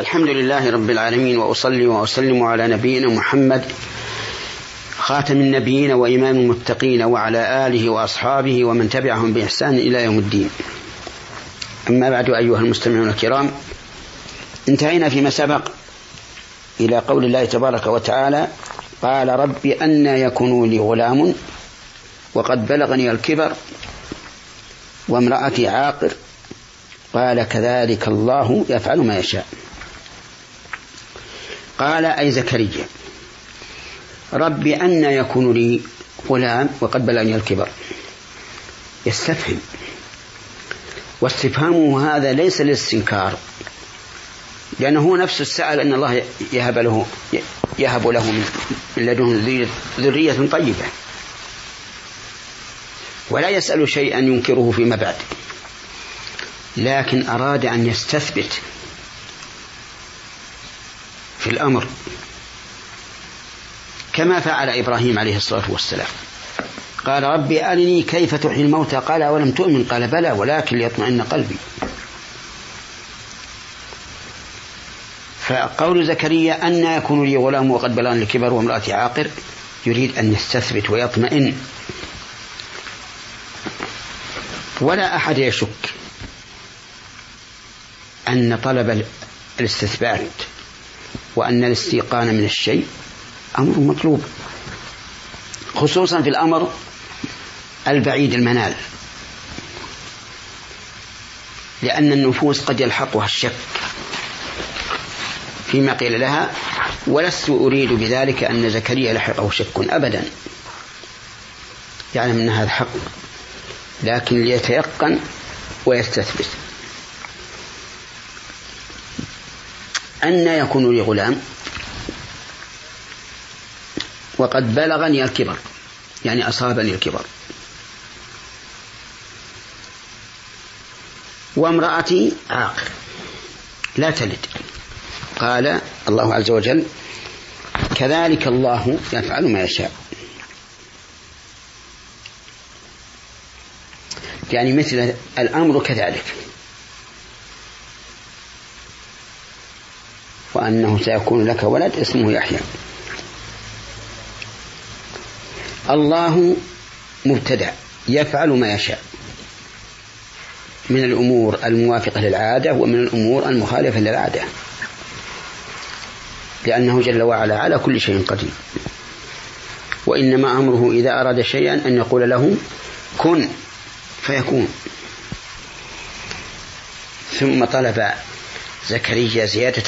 الحمد لله رب العالمين وأصلي وأسلم على نبينا محمد خاتم النبيين وإمام المتقين وعلى آله وأصحابه ومن تبعهم بإحسان إلى يوم الدين. أما بعد أيها المستمعون الكرام انتهينا فيما سبق إلى قول الله تبارك وتعالى قال رب أن يكون لي غلام وقد بلغني الكبر وامرأتي عاقر قال كذلك الله يفعل ما يشاء قال أي زكريا رب أن يكون لي غلام وقد بلغني الكبر. يستفهم. واستفهامه هذا ليس للاستنكار لأنه هو نفسه سأل أن الله يهب له يهب له من لدنه ذرية طيبة. ولا يسأل شيئا ينكره فيما بعد. لكن أراد أن يستثبت الأمر كما فعل إبراهيم عليه الصلاة والسلام. قال ربي أرني كيف تحيي الموتى؟ قال ولم تؤمن؟ قال بلى ولكن ليطمئن قلبي. فقول زكريا أن يكون لي غلام وقد بلغني الكبر وامرأتي عاقر يريد أن يستثبت ويطمئن. ولا أحد يشك أن طلب الاستثبات وأن الاستيقان من الشيء أمر مطلوب خصوصا في الأمر البعيد المنال لأن النفوس قد يلحقها الشك فيما قيل لها ولست أريد بذلك أن زكريا لحقه شك أبدا. يعلم أن هذا حق لكن ليتيقن ويستثبت. أن يكون لي غلام. وقد بلغني الكبر يعني أصابني الكبر. وامرأتي عاقر لا تلد. قال الله عز وجل كذلك الله يفعل ما يشاء. يعني مثل الأمر كذلك. وأنه سيكون لك ولد اسمه يحيى. الله مبتدع يفعل ما يشاء. من الأمور الموافقة للعادة ومن الأمور المخالفة للعادة. لأنه جل وعلا على كل شيء قدير. وإنما أمره إذا أراد شيئا أن يقول له كن فيكون. ثم طلب زكريا زيادة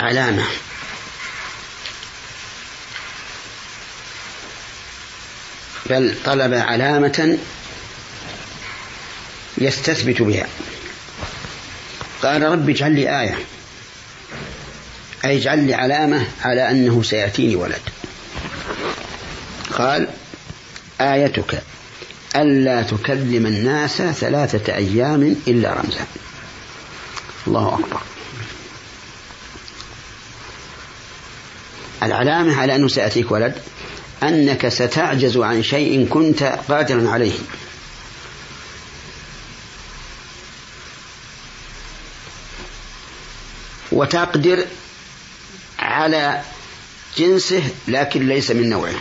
علامة بل طلب علامة يستثبت بها. قال رب اجعل لي آية. أي اجعل لي علامة على أنه سيأتيني ولد. قال آيتك ألا تكلم الناس ثلاثة أيام إلا رمزا. الله أكبر. العلامة على أنه سيأتيك ولد أنك ستعجز عن شيء كنت قادرا عليه. وتقدر على جنسه لكن ليس من نوعه.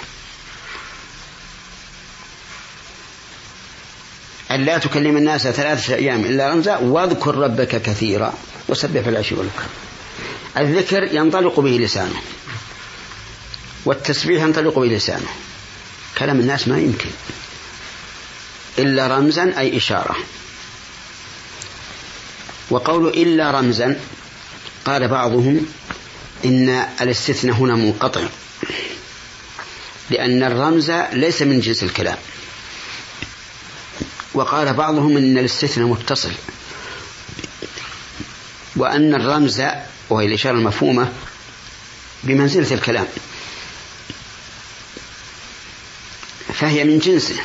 أن لا تكلم الناس ثلاثة أيام إلا رمزا واذكر ربك كثيرا وسبح العشي والإكرام الذكر ينطلق به لسانه. والتسبيح ينطلق به لسانه كلام الناس ما يمكن. إلا رمزا أي إشارة. وقول إلا رمزا قال بعضهم إن الاستثناء هنا منقطع. لأن الرمز ليس من جنس الكلام. وقال بعضهم إن الاستثناء متصل. وأن الرمز وهي الإشارة المفهومة بمنزلة الكلام. فهي من جنسه.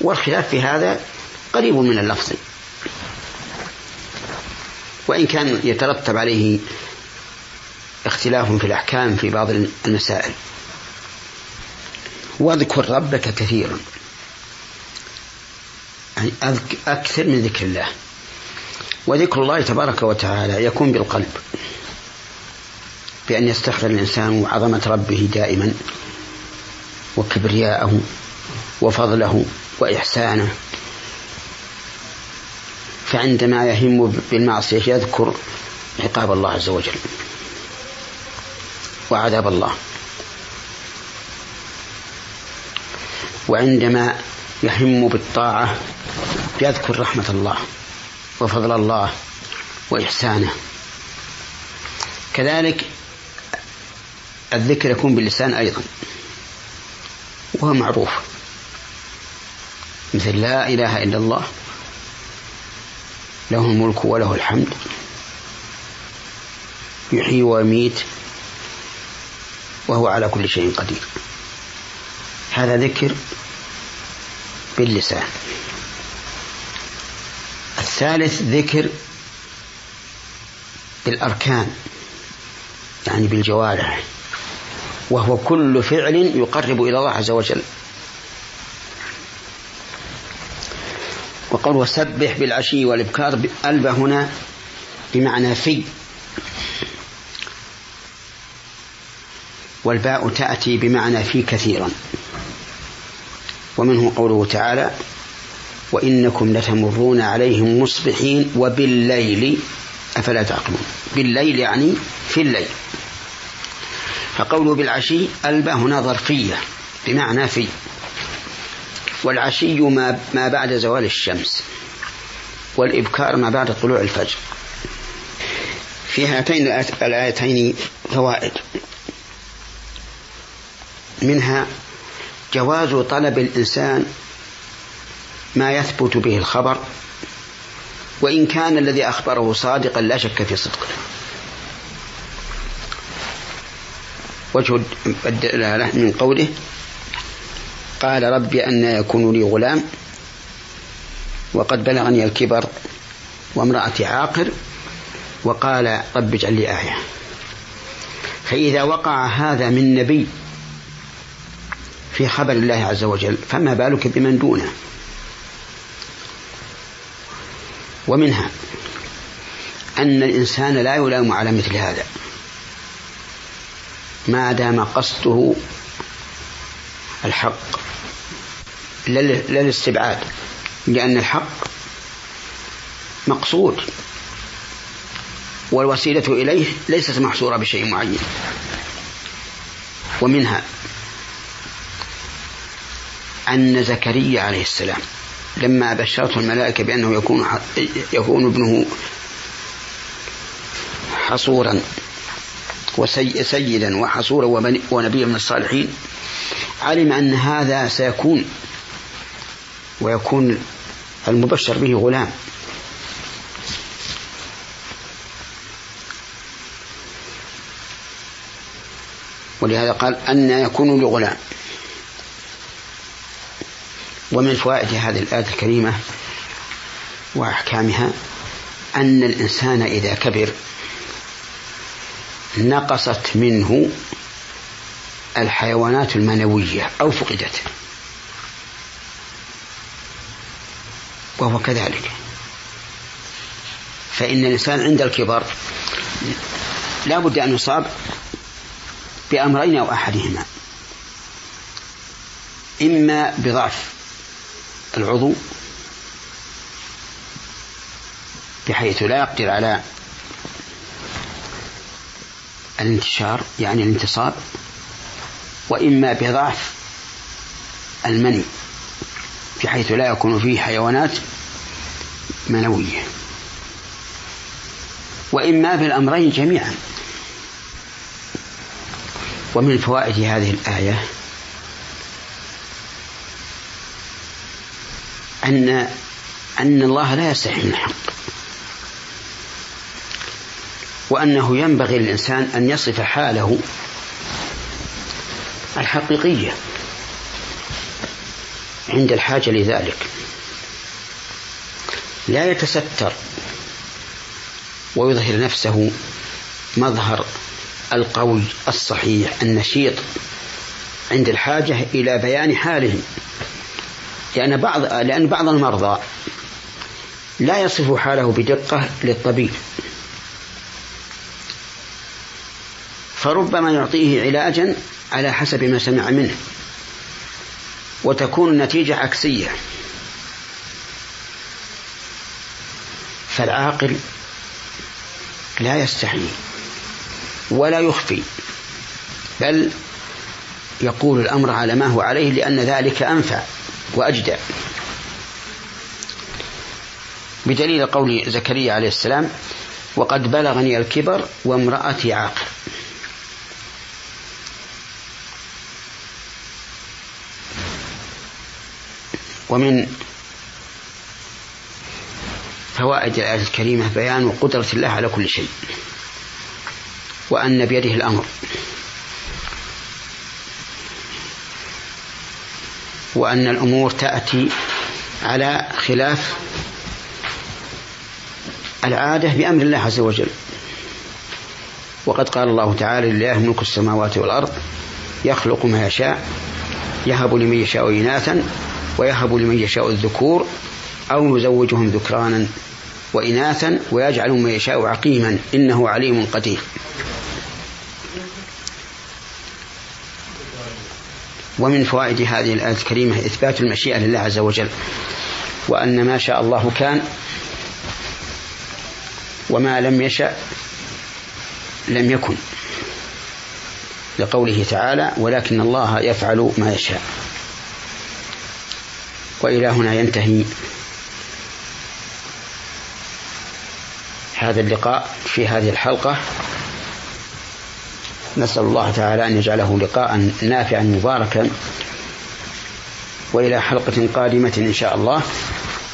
والخلاف في هذا قريب من اللفظ. وإن كان يترتب عليه اختلاف في الأحكام في بعض المسائل. واذكر ربك كثيرا يعني أكثر من ذكر الله. وذكر الله تبارك وتعالى يكون بالقلب. بأن يستحضر الإنسان عظمة ربه دائما. وكبرياءه وفضله وإحسانه. فعندما يهم بالمعصية يذكر عقاب الله عز وجل وعذاب الله. وعندما يهم بالطاعة يذكر رحمة الله وفضل الله وإحسانه. كذلك الذكر يكون باللسان أيضا. وهو معروف. مثل لا إله إلا الله له الملك وله الحمد يحيي ويميت وهو على كل شيء قدير. هذا ذكر باللسان. الثالث ذكر بالأركان يعني بالجوارح. وهو كل فعل يقرب إلى الله عز وجل. وقال وسبح بالعشي والإبكار ألبى هنا بمعنى في. والباء تأتي بمعنى في كثيرا. ومنه قوله تعالى وإنكم لتمرون عليهم مصبحين وبالليل. أفلا تعقلون؟ بالليل يعني في الليل. فقوله بالعشي ألبى هنا ظرفية بمعنى في. والعشي ما, ما بعد زوال الشمس والإبكار ما بعد طلوع الفجر. في هاتين الآيتين فوائد. منها جواز طلب الإنسان ما يثبت به الخبر وإن كان الذي أخبره صادقا لا شك في صدقه. وجه الدلالة من قوله قال ربي أن يكون لي غلام وقد بلغني الكبر وامرأتي عاقر وقال رب اجعل لي آية. فإذا وقع هذا من نبي في خبر الله عز وجل فما بالك بمن دونه؟ ومنها أن الإنسان لا يلام على مثل هذا. ما دام قصده الحق. لا الاستبعاد لأن الحق مقصود والوسيلة إليه ليست محصورة بشيء معين ومنها أن زكريا عليه السلام لما بشرته الملائكة بأنه يكون يكون ابنه حصورا وسيدا وحصورا ونبيا من الصالحين. علم أن هذا سيكون ويكون المبشر به غلام. ولهذا قال أن يكون لغلام. ومن فوائد هذه الآية الكريمة وأحكامها أن الإنسان إذا كبر نقصت منه الحيوانات المنوية أو فقدت. وهو كذلك. فإن الإنسان عند الكبر لا بد أن يصاب بأمرين أو أحدهما. إما بضعف العضو بحيث لا يقدر على الانتشار يعني الانتصاب وإما بضعف المني بحيث لا يكون فيه حيوانات منوية وإما بالأمرين جميعا. ومن فوائد هذه الآية أن أن الله لا يستحي من الحق وأنه ينبغي للإنسان أن يصف حاله الحقيقية عند الحاجة لذلك. لا يتستر ويظهر نفسه مظهر القوي الصحيح النشيط عند الحاجة إلى بيان حاله لأن بعض لأن بعض المرضى لا يصف حاله بدقة للطبيب. فربما يعطيه علاجا على حسب ما سمع منه وتكون النتيجة عكسية. فالعاقل لا يستحي ولا يخفي بل يقول الأمر على ما هو عليه لأن ذلك أنفع وأجدى بدليل قول زكريا عليه السلام وقد بلغني الكبر وامرأتي عاقر. ومن فوائد الآية الكريمة بيان قدرة الله على كل شيء وأن بيده الأمر وأن الأمور تأتي على خلاف العادة بأمر الله عز وجل. وقد قال الله تعالى لله ملك السماوات والأرض يخلق ما يشاء يهب لمن يشاء إناثا ويهب لمن يشاء الذكور أو يزوجهم ذكرانا وإناثا ويجعل من يشاء عقيما إنه عليم قدير. ومن فوائد هذه الآية الكريمة إثبات المشيئة لله عز وجل وأن ما شاء الله كان وما لم يشأ لم يكن لقوله تعالى ولكن الله يفعل ما يشاء وإلى هنا ينتهي هذا اللقاء في هذه الحلقة. نسأل الله تعالى أن يجعله لقاء نافعا مباركا وإلى حلقة قادمة إن شاء الله.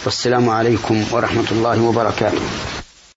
والسلام عليكم ورحمة الله وبركاته.